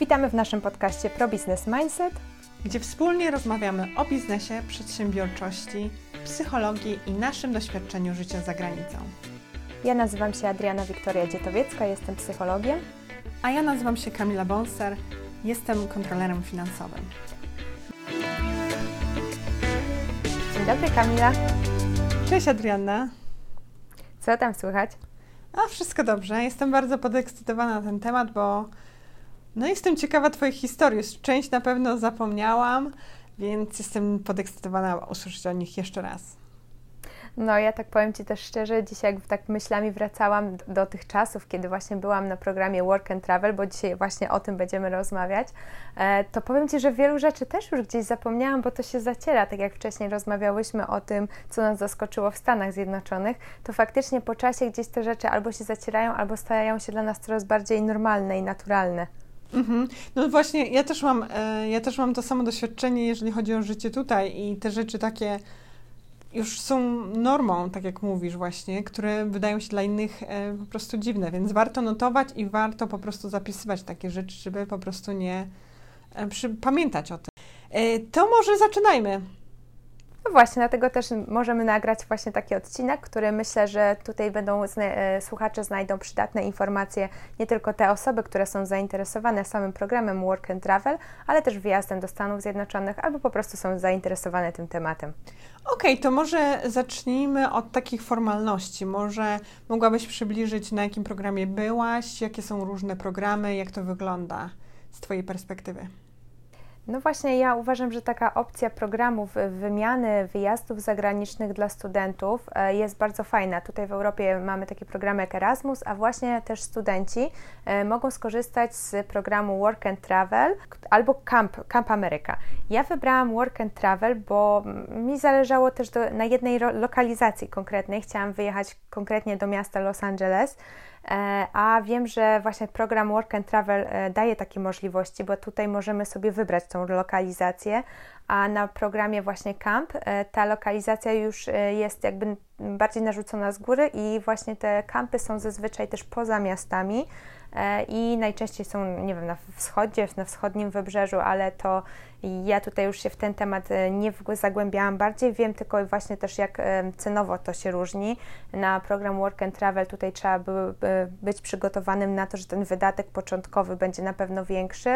Witamy w naszym podcaście Pro Business Mindset, gdzie wspólnie rozmawiamy o biznesie, przedsiębiorczości, psychologii i naszym doświadczeniu życia za granicą. Ja nazywam się Adriana Wiktoria Dzietowiecka, jestem psychologiem. A ja nazywam się Kamila Bonser, jestem kontrolerem finansowym. Dzień dobry Kamila. Cześć Adrianna. Co tam słychać? A wszystko dobrze. Jestem bardzo podekscytowana na ten temat, bo no jestem ciekawa Twojej historii. Część na pewno zapomniałam, więc jestem podekscytowana usłyszeć o nich jeszcze raz. No, ja tak powiem Ci też szczerze, dzisiaj jak tak myślami wracałam do tych czasów, kiedy właśnie byłam na programie Work and Travel, bo dzisiaj właśnie o tym będziemy rozmawiać, e, to powiem Ci, że wielu rzeczy też już gdzieś zapomniałam, bo to się zaciera, tak jak wcześniej rozmawiałyśmy o tym, co nas zaskoczyło w Stanach Zjednoczonych, to faktycznie po czasie gdzieś te rzeczy albo się zacierają, albo stają się dla nas coraz bardziej normalne i naturalne. Mhm. No właśnie, ja też, mam, e, ja też mam to samo doświadczenie, jeżeli chodzi o życie tutaj i te rzeczy takie już są normą, tak jak mówisz właśnie, które wydają się dla innych e, po prostu dziwne, więc warto notować i warto po prostu zapisywać takie rzeczy, żeby po prostu nie e, przy, pamiętać o tym. to może zaczynajmy. No właśnie, dlatego też możemy nagrać właśnie taki odcinek, który myślę, że tutaj będą e, słuchacze znajdą przydatne informacje, nie tylko te osoby, które są zainteresowane samym programem Work and Travel, ale też wyjazdem do Stanów Zjednoczonych albo po prostu są zainteresowane tym tematem. Okej, okay, to może zacznijmy od takich formalności. Może mogłabyś przybliżyć, na jakim programie byłaś, jakie są różne programy, jak to wygląda z Twojej perspektywy? No właśnie, ja uważam, że taka opcja programów wymiany wyjazdów zagranicznych dla studentów e, jest bardzo fajna. Tutaj w Europie mamy takie programy jak Erasmus, a właśnie też studenci e, mogą skorzystać z programu Work and Travel albo Camp, Camp America. Ja wybrałam Work and Travel, bo mi zależało też do, na jednej lokalizacji konkretnej. Chciałam wyjechać konkretnie do miasta Los Angeles. E, a wiem, że właśnie program Work and Travel e, daje takie możliwości, bo tutaj możemy sobie wybrać tą lokalizację, a na programie właśnie Camp e, ta lokalizacja już jest jakby bardziej narzucona z góry i właśnie te kampy są zazwyczaj też poza miastami i najczęściej są, nie wiem, na wschodzie, na wschodnim wybrzeżu, ale to ja tutaj już się w ten temat e, nie zagłębiałam bardziej, wiem tylko właśnie też jak e, cenowo to się różni. Na program Work and Travel tutaj trzeba by być przygotowanym na to, że ten wydatek początkowy będzie na pewno większy,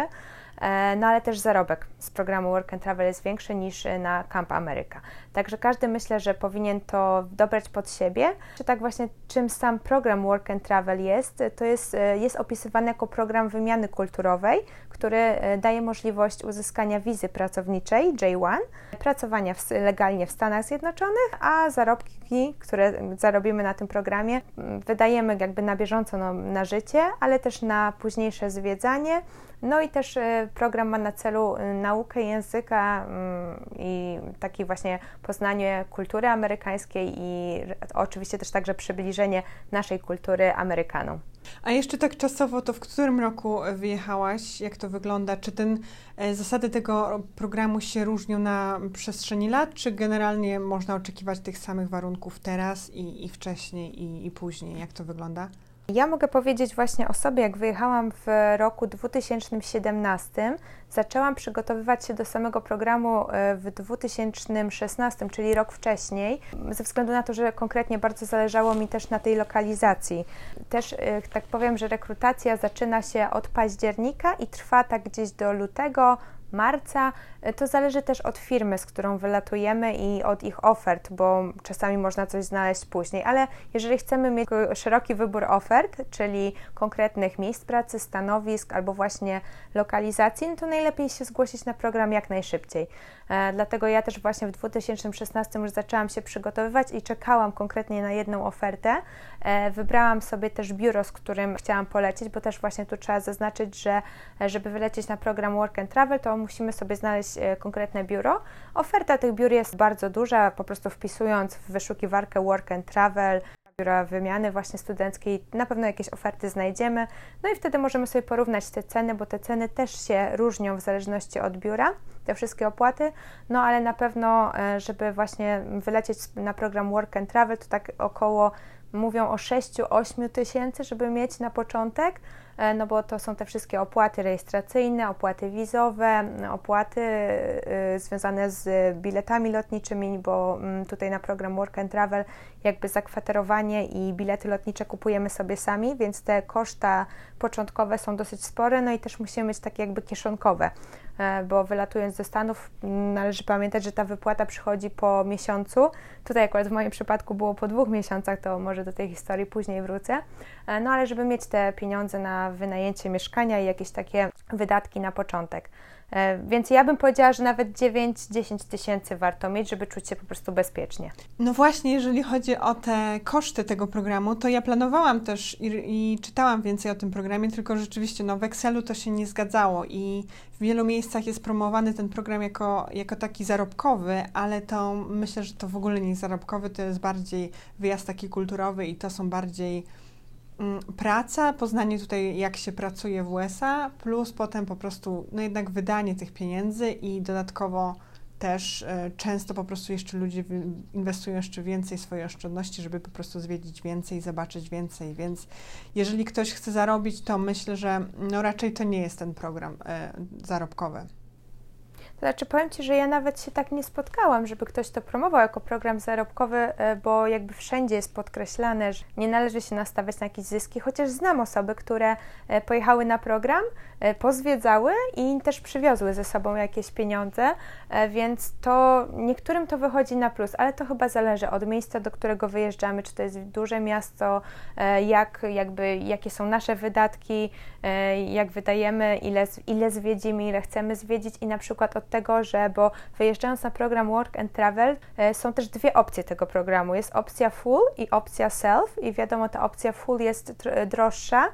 e, no ale też zarobek z programu Work and Travel jest większy niż na Camp America. Także każdy myślę, że powinien to dobrać pod siebie. Czy tak właśnie czym sam program Work and Travel jest, to jest, jest opisywany jako program wymiany kulturowej, który daje możliwość uzyskania wizy wizy pracowniczej J1, pracowania w, legalnie w Stanach Zjednoczonych, a zarobki, które zarobimy na tym programie, wydajemy jakby na bieżąco no, na życie, ale też na późniejsze zwiedzanie. No i też y, program ma na celu y, naukę języka mm, i takie właśnie poznanie kultury amerykańskiej i oczywiście też także przybliżenie naszej kultury Amerykanom. A jeszcze tak czasowo, to w którym roku wyjechałaś? Jak to wygląda? Czy ten, e, zasady tego programu się różnią na przestrzeni lat, czy generalnie można oczekiwać tych samych warunków teraz i, i wcześniej i, i później? Jak to wygląda? Ja mogę powiedzieć właśnie o sobie, jak wyjechałam w roku 2017, zaczęłam przygotowywać się do samego programu e, w 2016, czyli rok wcześniej, ze względu na to, że konkretnie bardzo zależało mi też na tej lokalizacji. Też e, tak powiem, że rekrutacja zaczyna się od października i trwa tak gdzieś do lutego, marca. To zależy też od firmy, z którą wylatujemy i od ich ofert, bo czasami można coś znaleźć później, ale jeżeli chcemy mieć szeroki wybór ofert, czyli konkretnych miejsc pracy, stanowisk albo właśnie lokalizacji, no to najlepiej się zgłosić na program jak najszybciej. E, dlatego ja też właśnie w 2016 już zaczęłam się przygotowywać i czekałam konkretnie na jedną ofertę. E, wybrałam sobie też biuro, z którym chciałam polecieć, bo też właśnie tu trzeba zaznaczyć, że e, żeby wylecieć na program Work and Travel, to musimy sobie znaleźć e, konkretne biuro. Oferta tych biur jest bardzo duża, po prostu wpisując w wyszukiwarkę Work and Travel, biura wymiany właśnie studenckiej, na pewno jakieś oferty znajdziemy. No i wtedy możemy sobie porównać te ceny, bo te ceny też się różnią w zależności od biura, te wszystkie opłaty. No ale na pewno, e, żeby właśnie wylecieć na program Work and Travel, to tak około mówią o 6-8 tysięcy, żeby mieć na początek. E, no bo to są te wszystkie opłaty rejestracyjne, opłaty wizowe, opłaty y, związane z biletami lotniczymi, bo mm, tutaj na program Work and Travel jakby zakwaterowanie i bilety lotnicze kupujemy sobie sami, więc te koszta początkowe są dosyć spore, no i też musimy mieć takie jakby kieszonkowe, bo wylatując ze Stanów należy pamiętać, że ta wypłata przychodzi po miesiącu. Tutaj akurat w moim przypadku było po dwóch miesiącach, to może do tej historii później wrócę. E, no ale żeby mieć te pieniądze na wynajęcie mieszkania i jakieś takie wydatki na początek. E, więc ja bym powiedziała, że nawet 9-10 tysięcy warto mieć, żeby czuć się po prostu bezpiecznie. No właśnie, jeżeli chodzi o te koszty tego programu, to ja planowałam też i, i czytałam więcej o tym programie, tylko rzeczywiście no, w Excelu to się nie zgadzało i w wielu miejscach jest promowany ten program jako, jako taki zarobkowy, ale to myślę, że to w ogóle nie jest zarobkowy, to jest bardziej wyjazd taki kulturowy i to są bardziej Mm, praca, poznanie tutaj, jak się pracuje w USA, plus potem po prostu, no jednak wydanie tych pieniędzy i dodatkowo też e, często po prostu jeszcze ludzie inwestują jeszcze więcej swojej oszczędności, żeby po prostu zwiedzić więcej, zobaczyć więcej, więc jeżeli ktoś chce zarobić, to myślę, że no raczej to nie jest ten program e, zarobkowy. Znaczy, powiem Ci, że ja nawet się tak nie spotkałam, żeby ktoś to promował jako program zarobkowy, e, bo jakby wszędzie jest podkreślane, że nie należy się nastawiać na jakieś zyski, chociaż znam osoby, które e, pojechały na program, e, pozwiedzały i też przywiozły ze sobą jakieś pieniądze, więc to niektórym to wychodzi na plus, ale to chyba zależy od miejsca, do którego wyjeżdżamy, czy to jest duże miasto, jak, jakby, jakie są nasze wydatki, jak wydajemy, ile, ile zwiedzimy, ile chcemy zwiedzić i na przykład od tego, że bo wyjeżdżając na program Work and Travel e, są też dwie opcje tego programu. Jest opcja full i opcja self i wiadomo ta opcja full jest droższa,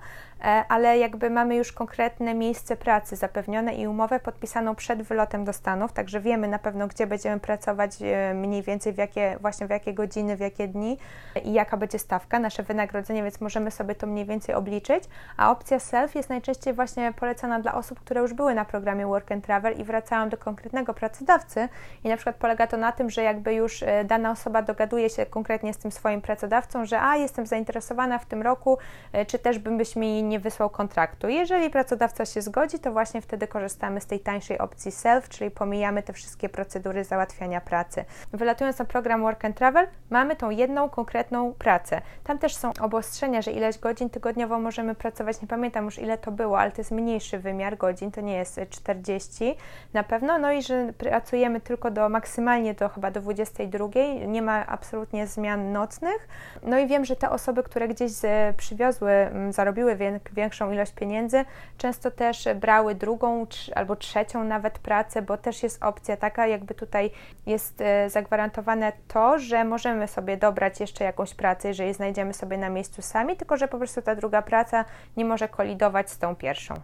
ale jakby mamy już konkretne miejsce pracy zapewnione i umowę podpisaną przed wylotem do Stanów, także wiemy na pewno, gdzie będziemy pracować e, mniej więcej, w jakie, właśnie w jakie godziny, w jakie dni i jaka będzie stawka, nasze wynagrodzenie, więc możemy sobie to mniej więcej obliczyć, a opcja self jest najczęściej właśnie polecana dla osób, które już były na programie Work and Travel i wracają do konkretnego pracodawcy. I na przykład polega to na tym, że jakby już e, dana osoba dogaduje się konkretnie z tym swoim pracodawcą, że a, jestem zainteresowana w tym roku, czy też byś mi nie wysłał kontraktu. Jeżeli pracodawca się zgodzi, to właśnie wtedy korzystamy z tej tańszej opcji self, czyli pomijamy te wszystkie procedury załatwiania pracy. Wylatując na program Work and Travel, mamy tą jedną konkretną pracę. Tam też są obostrzenia, że ileś godzin tygodniowo możemy pracować. Nie pamiętam już ile to było, ale to jest mniejszy wymiar godzin, to nie jest 40 na pewno. No i że pracujemy tylko do maksymalnie do chyba do 22, nie ma absolutnie zmian nocnych. No i wiem, że te osoby, które gdzieś przywiozły, zarobiły większą ilość pieniędzy, często też brały drugą albo trzecią nawet pracę, bo też jest opcja taka, jakby tutaj jest e, zagwarantowane to, że możemy sobie dobrać jeszcze jakąś pracę, jeżeli znajdziemy sobie na miejscu sami, tylko że po prostu ta druga praca nie może kolidować z tą pierwszą.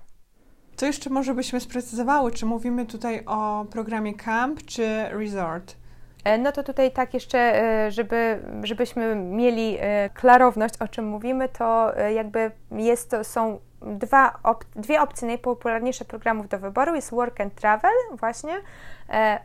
Co jeszcze może byśmy sprecyzowały? Czy mówimy tutaj o programie camp czy resort? E, no to tutaj tak jeszcze, e, żeby, żebyśmy mieli e, klarowność, o czym mówimy, to jakby jest to, są dwa op dwie opcje najpopularniejsze programów do wyboru. Jest Work and Travel właśnie,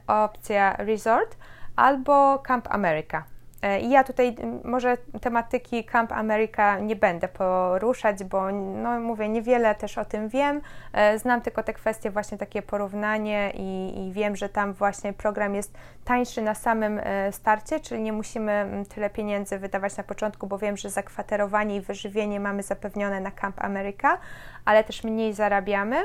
opcja Resort albo Camp America. E, ja tutaj może tematyki Camp America nie będę poruszać, bo no mówię, niewiele też o tym wiem. E, znam tylko te kwestie, właśnie takie porównanie i, i wiem, że tam właśnie program jest tańszy na samym e, starcie, czyli nie musimy tyle pieniędzy wydawać na początku, bo wiem, że zakwaterowanie i wyżywienie mamy zapewnione na Camp America, ale też mniej zarabiamy.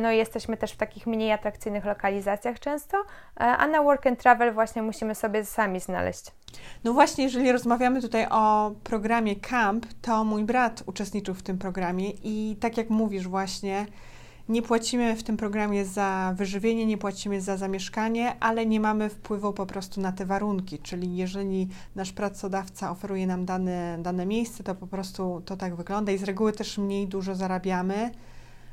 No i jesteśmy też w takich mniej atrakcyjnych lokalizacjach często, a na Work and Travel właśnie musimy sobie sami znaleźć. No właśnie, jeżeli rozmawiamy tutaj o programie Camp, to mój brat uczestniczył w tym programie i tak jak mówisz właśnie, nie płacimy w tym programie za wyżywienie, nie płacimy za zamieszkanie, ale nie mamy wpływu po prostu na te warunki. Czyli jeżeli nasz pracodawca oferuje nam dane, dane miejsce, to po prostu to tak wygląda i z reguły też mniej dużo zarabiamy.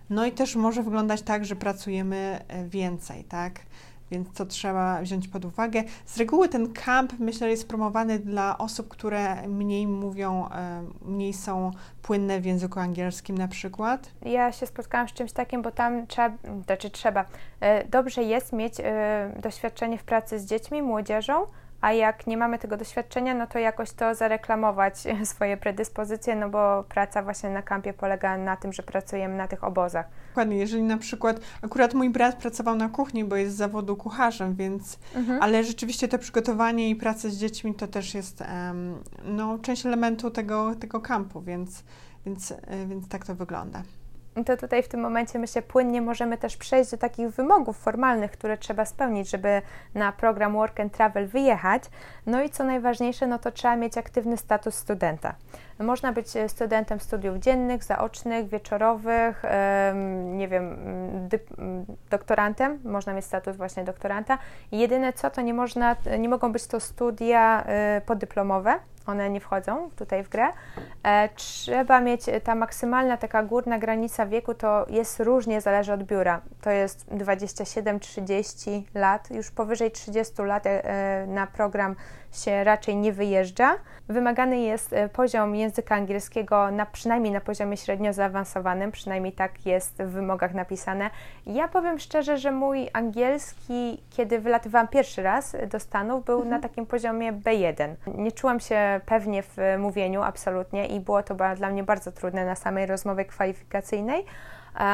No i też może wyglądać tak, że pracujemy e, więcej, tak? Więc to trzeba wziąć pod uwagę. Z reguły ten camp, myślę, jest promowany dla osób, które mniej mówią, e, mniej są płynne w języku angielskim na przykład. Ja się spotkałam z czymś takim, bo tam trzeba, znaczy trzeba, e, dobrze jest mieć doświadczenie w pracy z dziećmi, młodzieżą, a jak nie mamy tego doświadczenia, no to jakoś to zareklamować swoje predyspozycje, no bo praca właśnie na kampie polega na tym, że pracujemy na tych obozach. Dokładnie, jeżeli na przykład, akurat mój brat pracował na kuchni, bo jest z zawodu kucharzem, więc, mhm. ale rzeczywiście to przygotowanie i praca z dziećmi to też jest um, no, część elementu tego, tego kampu, więc, więc, e, więc tak to wygląda to tutaj w tym momencie myślę płynnie możemy też przejść do takich wymogów formalnych, które trzeba spełnić, żeby na program Work and Travel wyjechać. No i co najważniejsze, no to trzeba mieć aktywny status studenta. Można być e, studentem studiów dziennych, zaocznych, wieczorowych, nie wiem, doktorantem, można mieć status właśnie doktoranta. Jedyne co, to nie można, nie mogą być to studia e, podyplomowe, one nie wchodzą tutaj w grę. E, trzeba mieć ta maksymalna taka górna granica wieku, to jest różnie, zależy od biura. To jest 27-30 lat, już powyżej 30 lat na program się raczej nie wyjeżdża. Wymagany jest e, poziom języka angielskiego na, przynajmniej na poziomie średnio zaawansowanym, przynajmniej tak jest w wymogach napisane. Ja powiem szczerze, że mój angielski, kiedy wylatywałam pierwszy raz do Stanów, był mhm. na takim poziomie B1. Nie czułam się pewnie w mówieniu absolutnie i było to dla mnie bardzo trudne na samej rozmowie kwalifikacyjnej.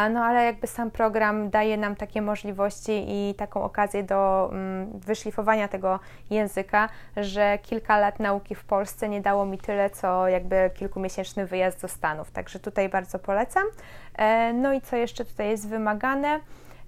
No ale jakby sam program daje nam takie możliwości i taką okazję do mm, wyszlifowania tego języka, że kilka lat nauki w Polsce nie dało mi tyle, co jakby kilkumiesięczny wyjazd do Stanów. Także tutaj bardzo polecam. E, no i co jeszcze tutaj jest wymagane?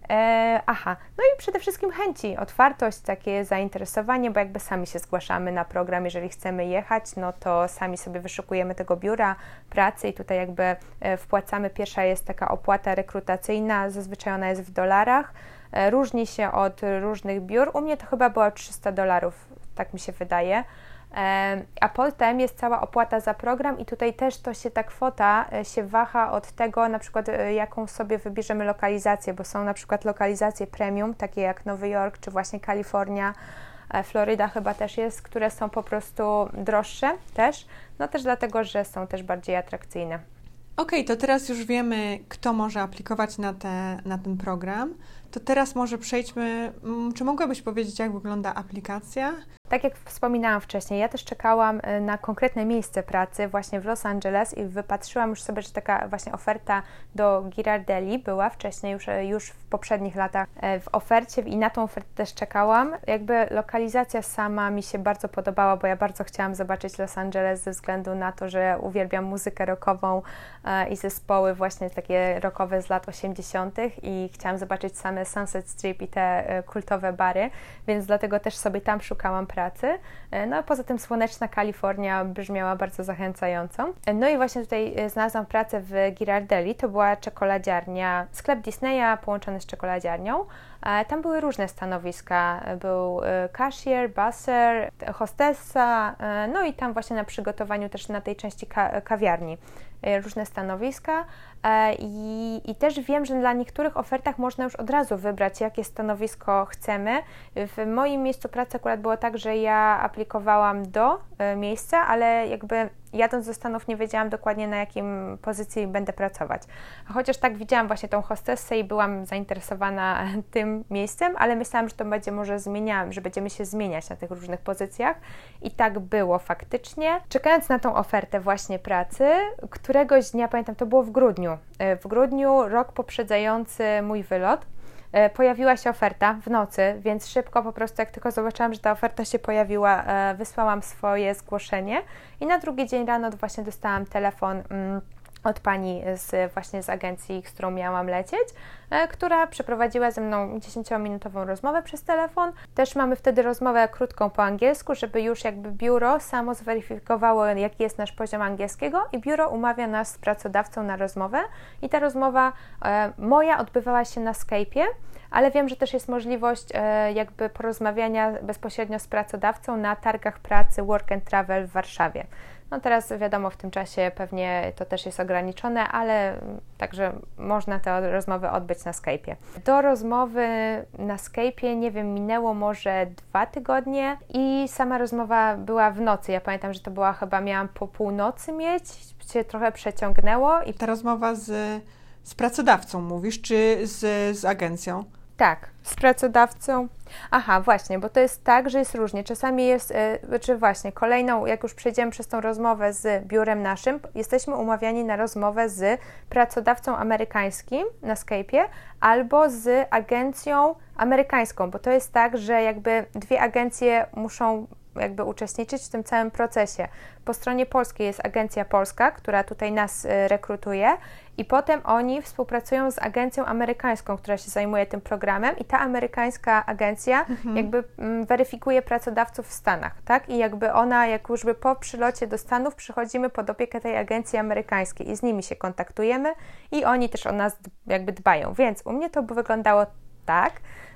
E, aha, no i przede wszystkim chęci, otwartość, takie zainteresowanie, bo jakby sami się zgłaszamy na program, jeżeli chcemy jechać, no to sami sobie wyszukujemy tego biura pracy i tutaj jakby e, wpłacamy. Pierwsza jest taka opłata rekrutacyjna, zazwyczaj ona jest w dolarach, e, różni się od różnych biur. U mnie to chyba było 300 dolarów, tak mi się wydaje. A potem jest cała opłata za program i tutaj też to się ta kwota e, się waha od tego, na przykład e, jaką sobie wybierzemy lokalizację, bo są na przykład lokalizacje premium, takie jak Nowy Jork czy właśnie Kalifornia, e, Floryda chyba też jest, które są po prostu droższe też, no też dlatego, że są też bardziej atrakcyjne. Okej, okay, to teraz już wiemy, kto może aplikować na, te, na ten program. To teraz może przejdźmy, mm, czy mogłabyś powiedzieć, jak wygląda aplikacja? Tak jak wspominałam wcześniej, ja też czekałam y, na konkretne miejsce pracy właśnie w Los Angeles i wypatrzyłam już sobie, że taka właśnie oferta do Girardelli była wcześniej, już, y, już w poprzednich latach y, w ofercie i na tą ofertę też czekałam. Jakby lokalizacja sama mi się bardzo podobała, bo ja bardzo chciałam zobaczyć Los Angeles ze względu na to, że uwielbiam muzykę rockową i zespoły właśnie takie rockowe z lat 80. i chciałam zobaczyć same Sunset Strip i te kultowe bary, więc dlatego też sobie tam szukałam pracy. E, no a poza tym słoneczna Kalifornia brzmiała bardzo zachęcająco. E, no i właśnie tutaj e, znalazłam pracę w Girardelli, to była czekoladziarnia, sklep Disneya połączony z czekoladziarnią. Tam były różne stanowiska. Był cashier, busser, hostessa, no i tam właśnie na przygotowaniu też na tej części ka kawiarni różne stanowiska. I, I, też wiem, że dla niektórych ofertach można już od razu wybrać, jakie stanowisko chcemy. W moim miejscu pracy akurat było tak, że ja aplikowałam do miejsca, ale jakby jadąc do Stanów nie wiedziałam dokładnie na jakim pozycji będę pracować. Chociaż tak widziałam właśnie tą hostessę i byłam zainteresowana tym miejscem, ale myślałam, że to będzie może zmieniać, że będziemy się zmieniać na tych różnych pozycjach i tak było faktycznie. Czekając na tą ofertę właśnie pracy, któregoś dnia, pamiętam, to było w grudniu, w grudniu, rok poprzedzający mój wylot, E, pojawiła się oferta w nocy, więc szybko po prostu, jak tylko zobaczyłam, że ta oferta się pojawiła, e, wysłałam swoje zgłoszenie i na drugi dzień rano właśnie dostałam telefon. Mm, od pani z, właśnie z agencji, z którą miałam lecieć, e, która przeprowadziła ze mną 10-minutową rozmowę przez telefon. Też mamy wtedy rozmowę krótką po angielsku, żeby już jakby biuro samo zweryfikowało, jaki jest nasz poziom angielskiego i biuro umawia nas z pracodawcą na rozmowę i ta rozmowa e, moja odbywała się na Skype'ie, ale wiem, że też jest możliwość e, jakby porozmawiania bezpośrednio z pracodawcą na targach pracy Work and Travel w Warszawie. No teraz wiadomo, w tym czasie pewnie to też jest ograniczone, ale także można te rozmowy odbyć na Skype'ie. Do rozmowy na Skype'ie, nie wiem, minęło może dwa tygodnie i sama rozmowa była w nocy. Ja pamiętam, że to była chyba, miałam po północy mieć, się trochę przeciągnęło. I ta rozmowa z, z pracodawcą mówisz, czy z, z agencją? Tak, z pracodawcą. Aha, właśnie, bo to jest tak, że jest różnie. Czasami jest, yy, czy właśnie kolejną, jak już przejdziemy przez tą rozmowę z biurem naszym, jesteśmy umawiani na rozmowę z pracodawcą amerykańskim na Skype'ie albo z agencją amerykańską, bo to jest tak, że jakby dwie agencje muszą jakby uczestniczyć w tym całym procesie. Po stronie polskiej jest agencja polska, która tutaj nas y, rekrutuje i potem oni współpracują z agencją amerykańską, która się zajmuje tym programem i ta amerykańska agencja mhm. jakby mm, weryfikuje pracodawców w Stanach, tak? I jakby ona, jak już by po przylocie do Stanów przychodzimy pod opiekę tej agencji amerykańskiej i z nimi się kontaktujemy i oni też o nas jakby dbają. Więc u mnie to by wyglądało tak,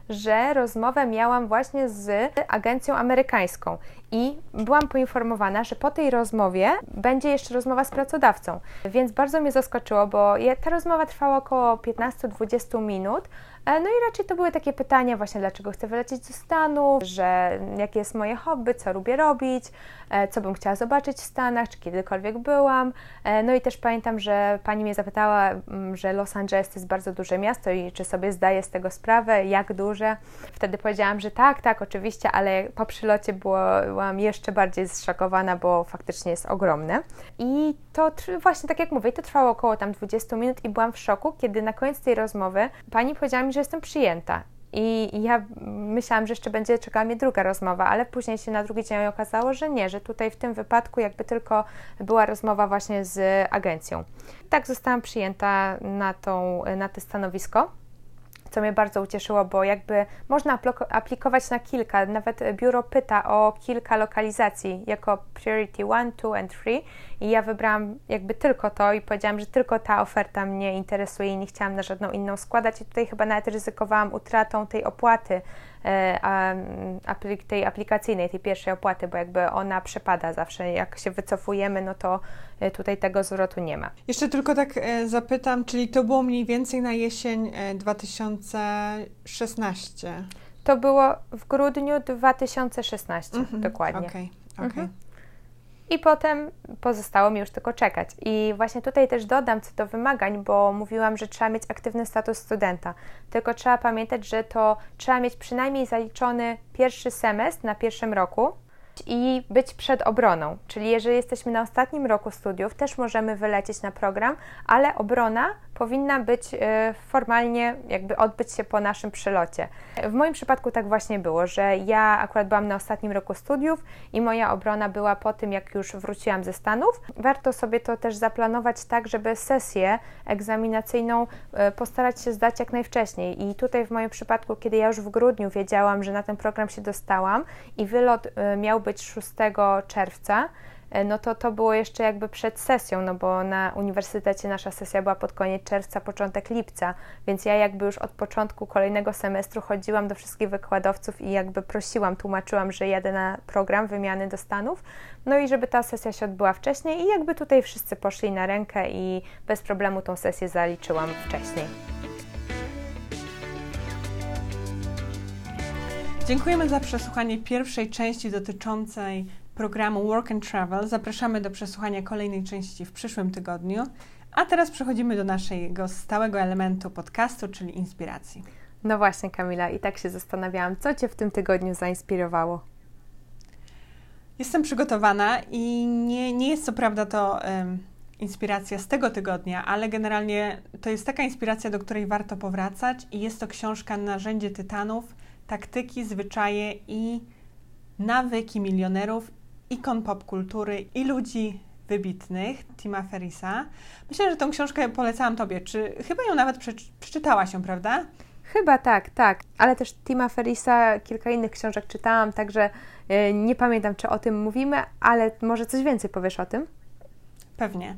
że rozmowę miałam właśnie z agencją amerykańską i byłam poinformowana, że po tej rozmowie będzie jeszcze rozmowa z pracodawcą. Więc bardzo mnie zaskoczyło, bo ta rozmowa trwała około 15-20 minut. E, no i raczej to były takie pytania właśnie, dlaczego chcę wylecieć do Stanów, że jakie jest moje hobby, co lubię robić, e, co bym chciała zobaczyć w Stanach, czy kiedykolwiek byłam. E, no i też pamiętam, że pani mnie zapytała, mm, że Los Angeles to jest bardzo duże miasto i czy sobie zdaję z tego sprawę, jak duże. Wtedy powiedziałam, że tak, tak, oczywiście, ale po przylocie byłam jeszcze bardziej zszokowana, bo faktycznie jest ogromne. I to właśnie, tak jak mówię, to trwało około tam 20 minut i byłam w szoku, kiedy na koniec tej rozmowy pani powiedziała mi, że jestem przyjęta. I ja myślałam, że jeszcze będzie czekała mnie druga rozmowa, ale później się na drugi dzień okazało, że nie, że tutaj w tym wypadku jakby tylko była rozmowa właśnie z agencją. Tak zostałam przyjęta na, tą, na to stanowisko co mnie bardzo ucieszyło, bo jakby można aplikować na kilka, nawet biuro pyta o kilka lokalizacji jako Priority 1, 2 and 3 i ja wybrałam jakby tylko to i powiedziałam, że tylko ta oferta mnie interesuje i nie chciałam na żadną inną składać. I tutaj chyba nawet ryzykowałam utratą tej opłaty, tej aplikacyjnej, tej pierwszej opłaty, bo jakby ona przepada zawsze, jak się wycofujemy, no to e, tutaj tego zwrotu nie ma. Jeszcze tylko tak e, zapytam, czyli to było mniej więcej na jesień 2016? To było w grudniu 2016, mhm. dokładnie. Okej, okay, okay. mhm. I potem pozostało mi już tylko czekać. I właśnie tutaj też dodam co do wymagań, bo mówiłam, że trzeba mieć aktywny status studenta. Tylko trzeba pamiętać, że to trzeba mieć przynajmniej zaliczony pierwszy semestr na pierwszym roku i być przed obroną. Czyli jeżeli jesteśmy na ostatnim roku studiów, też możemy wylecieć na program, ale obrona powinna być e, formalnie, jakby odbyć się po naszym przylocie. W moim przypadku tak właśnie było, że ja akurat byłam na ostatnim roku studiów i moja obrona była po tym, jak już wróciłam ze Stanów. Warto sobie to też zaplanować tak, żeby sesję egzaminacyjną e, postarać się zdać jak najwcześniej. I tutaj w moim przypadku, kiedy ja już w grudniu wiedziałam, że na ten program się dostałam i wylot e, miał być 6 czerwca, no to to było jeszcze jakby przed sesją, no bo na uniwersytecie nasza sesja była pod koniec czerwca, początek lipca, więc ja jakby już od początku kolejnego semestru chodziłam do wszystkich wykładowców i jakby prosiłam, tłumaczyłam, że jadę na program wymiany do Stanów, no i żeby ta sesja się odbyła wcześniej i jakby tutaj wszyscy poszli na rękę i bez problemu tą sesję zaliczyłam wcześniej. Dziękujemy za przesłuchanie pierwszej części dotyczącej programu Work and Travel. Zapraszamy do przesłuchania kolejnej części w przyszłym tygodniu. A teraz przechodzimy do naszego stałego elementu podcastu, czyli inspiracji. No właśnie, Kamila, i tak się zastanawiałam, co Cię w tym tygodniu zainspirowało? Jestem przygotowana i nie, nie jest co prawda to um, inspiracja z tego tygodnia, ale generalnie to jest taka inspiracja, do której warto powracać i jest to książka Narzędzie Tytanów, taktyki, zwyczaje i nawyki milionerów ikon popkultury i ludzi wybitnych, Tima Ferrisa. Myślę, że tą książkę polecałam Tobie. Czy chyba ją nawet przeczytałaś ją, prawda? Chyba tak, tak. Ale też Tima Ferrisa, kilka innych książek czytałam, także yy, nie pamiętam, czy o tym mówimy, ale może coś więcej powiesz o tym? Pewnie.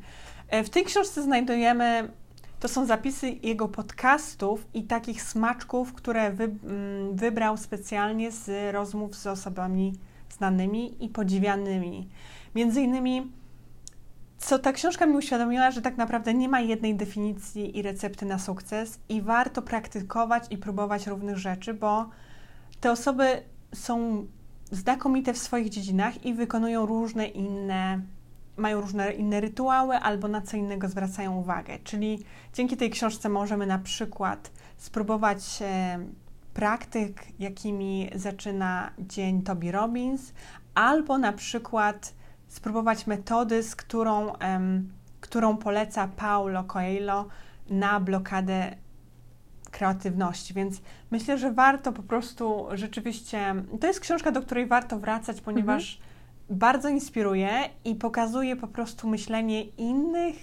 E, w tej książce znajdujemy, to są zapisy jego podcastów i takich smaczków, które mm, wybrał specjalnie z rozmów z osobami znanymi i podziwianymi. Między innymi, co ta książka mi uświadomiła, że tak naprawdę nie ma jednej definicji i recepty na sukces i warto praktykować i próbować różnych rzeczy, bo te osoby są znakomite w swoich dziedzinach i wykonują różne inne, mają różne inne rytuały albo na co innego zwracają uwagę. Czyli dzięki tej książce możemy na przykład spróbować praktyk, jakimi zaczyna dzień Toby Robbins, albo na przykład spróbować metody, z którą, em, którą poleca Paulo Coelho na blokadę kreatywności. Więc myślę, że warto po prostu rzeczywiście. To jest książka, do której warto wracać, ponieważ bardzo inspiruje i pokazuje po prostu myślenie innych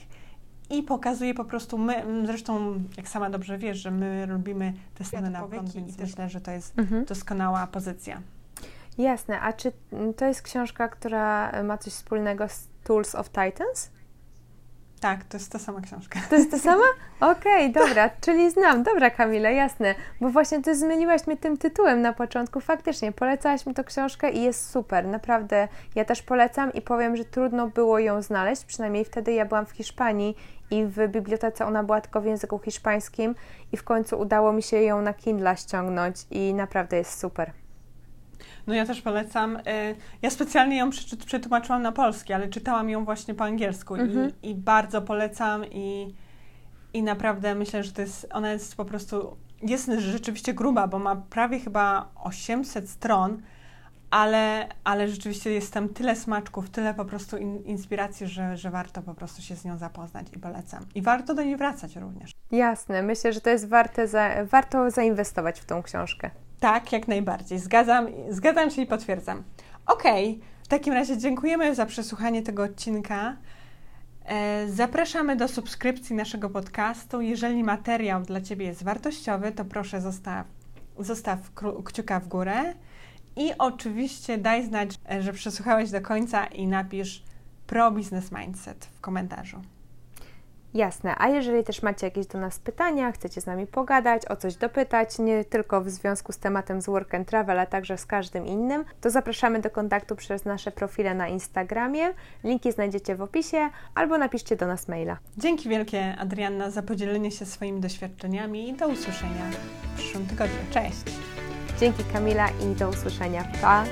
i pokazuje po prostu my, zresztą jak sama dobrze wiesz, że my robimy te same nawyki i też myślę, że to jest Mhm. doskonała pozycja. Jasne, a czy mm, to jest książka, która ma coś wspólnego z Tools of Titans? Tak, to jest ta sama książka. To jest to sama? Okej, dobra, czyli znam. Dobra, Kamila, jasne. Bo właśnie ty zmieniłaś mnie tym tytułem na początku. Faktycznie, polecałaś mi tę książkę i jest super. Naprawdę, ja też polecam i powiem, że trudno było ją znaleźć. Przynajmniej wtedy ja byłam w Hiszpanii i w bibliotece ona była tylko w języku hiszpańskim i w końcu udało mi się ją na Kindle ściągnąć i naprawdę jest super. No ja też polecam. Y, Ja specjalnie ją przetłumaczyłam na polski, ale czytałam ją właśnie po angielsku Mhm. i, i bardzo polecam i, i naprawdę myślę, że to jest, ona jest po prostu, jest rzeczywiście gruba, bo ma prawie chyba 800 stron, ale, ale rzeczywiście jest tam tyle smaczków, tyle po prostu in, inspiracji, że, że warto po prostu się z nią zapoznać i polecam. I warto do niej wracać również. Jasne, myślę, że to jest warte za, warto zainwestować w tą książkę. Tak, jak najbardziej. Zgadzam, zgadzam się i potwierdzam. Okej, w takim razie dziękujemy za przesłuchanie tego odcinka. E, Zapraszamy do subskrypcji naszego podcastu. Jeżeli materiał dla Ciebie jest wartościowy, to proszę zostaw, zostaw kciuka w górę. I oczywiście daj znać, e, że przesłuchałeś do końca i napisz pro business mindset w komentarzu. Jasne, a jeżeli też macie jakieś do nas pytania, chcecie z nami pogadać, o coś dopytać, nie tylko w związku z tematem z Work and Travel, a także z każdym innym, to zapraszamy do kontaktu przez nasze profile na Instagramie. Linki znajdziecie w opisie albo napiszcie do nas maila. Dzięki wielkie, Adrianna, za podzielenie się swoimi doświadczeniami i do usłyszenia w przyszłym tygodniu. Cześć! Dzięki Kamila i do usłyszenia. Pa!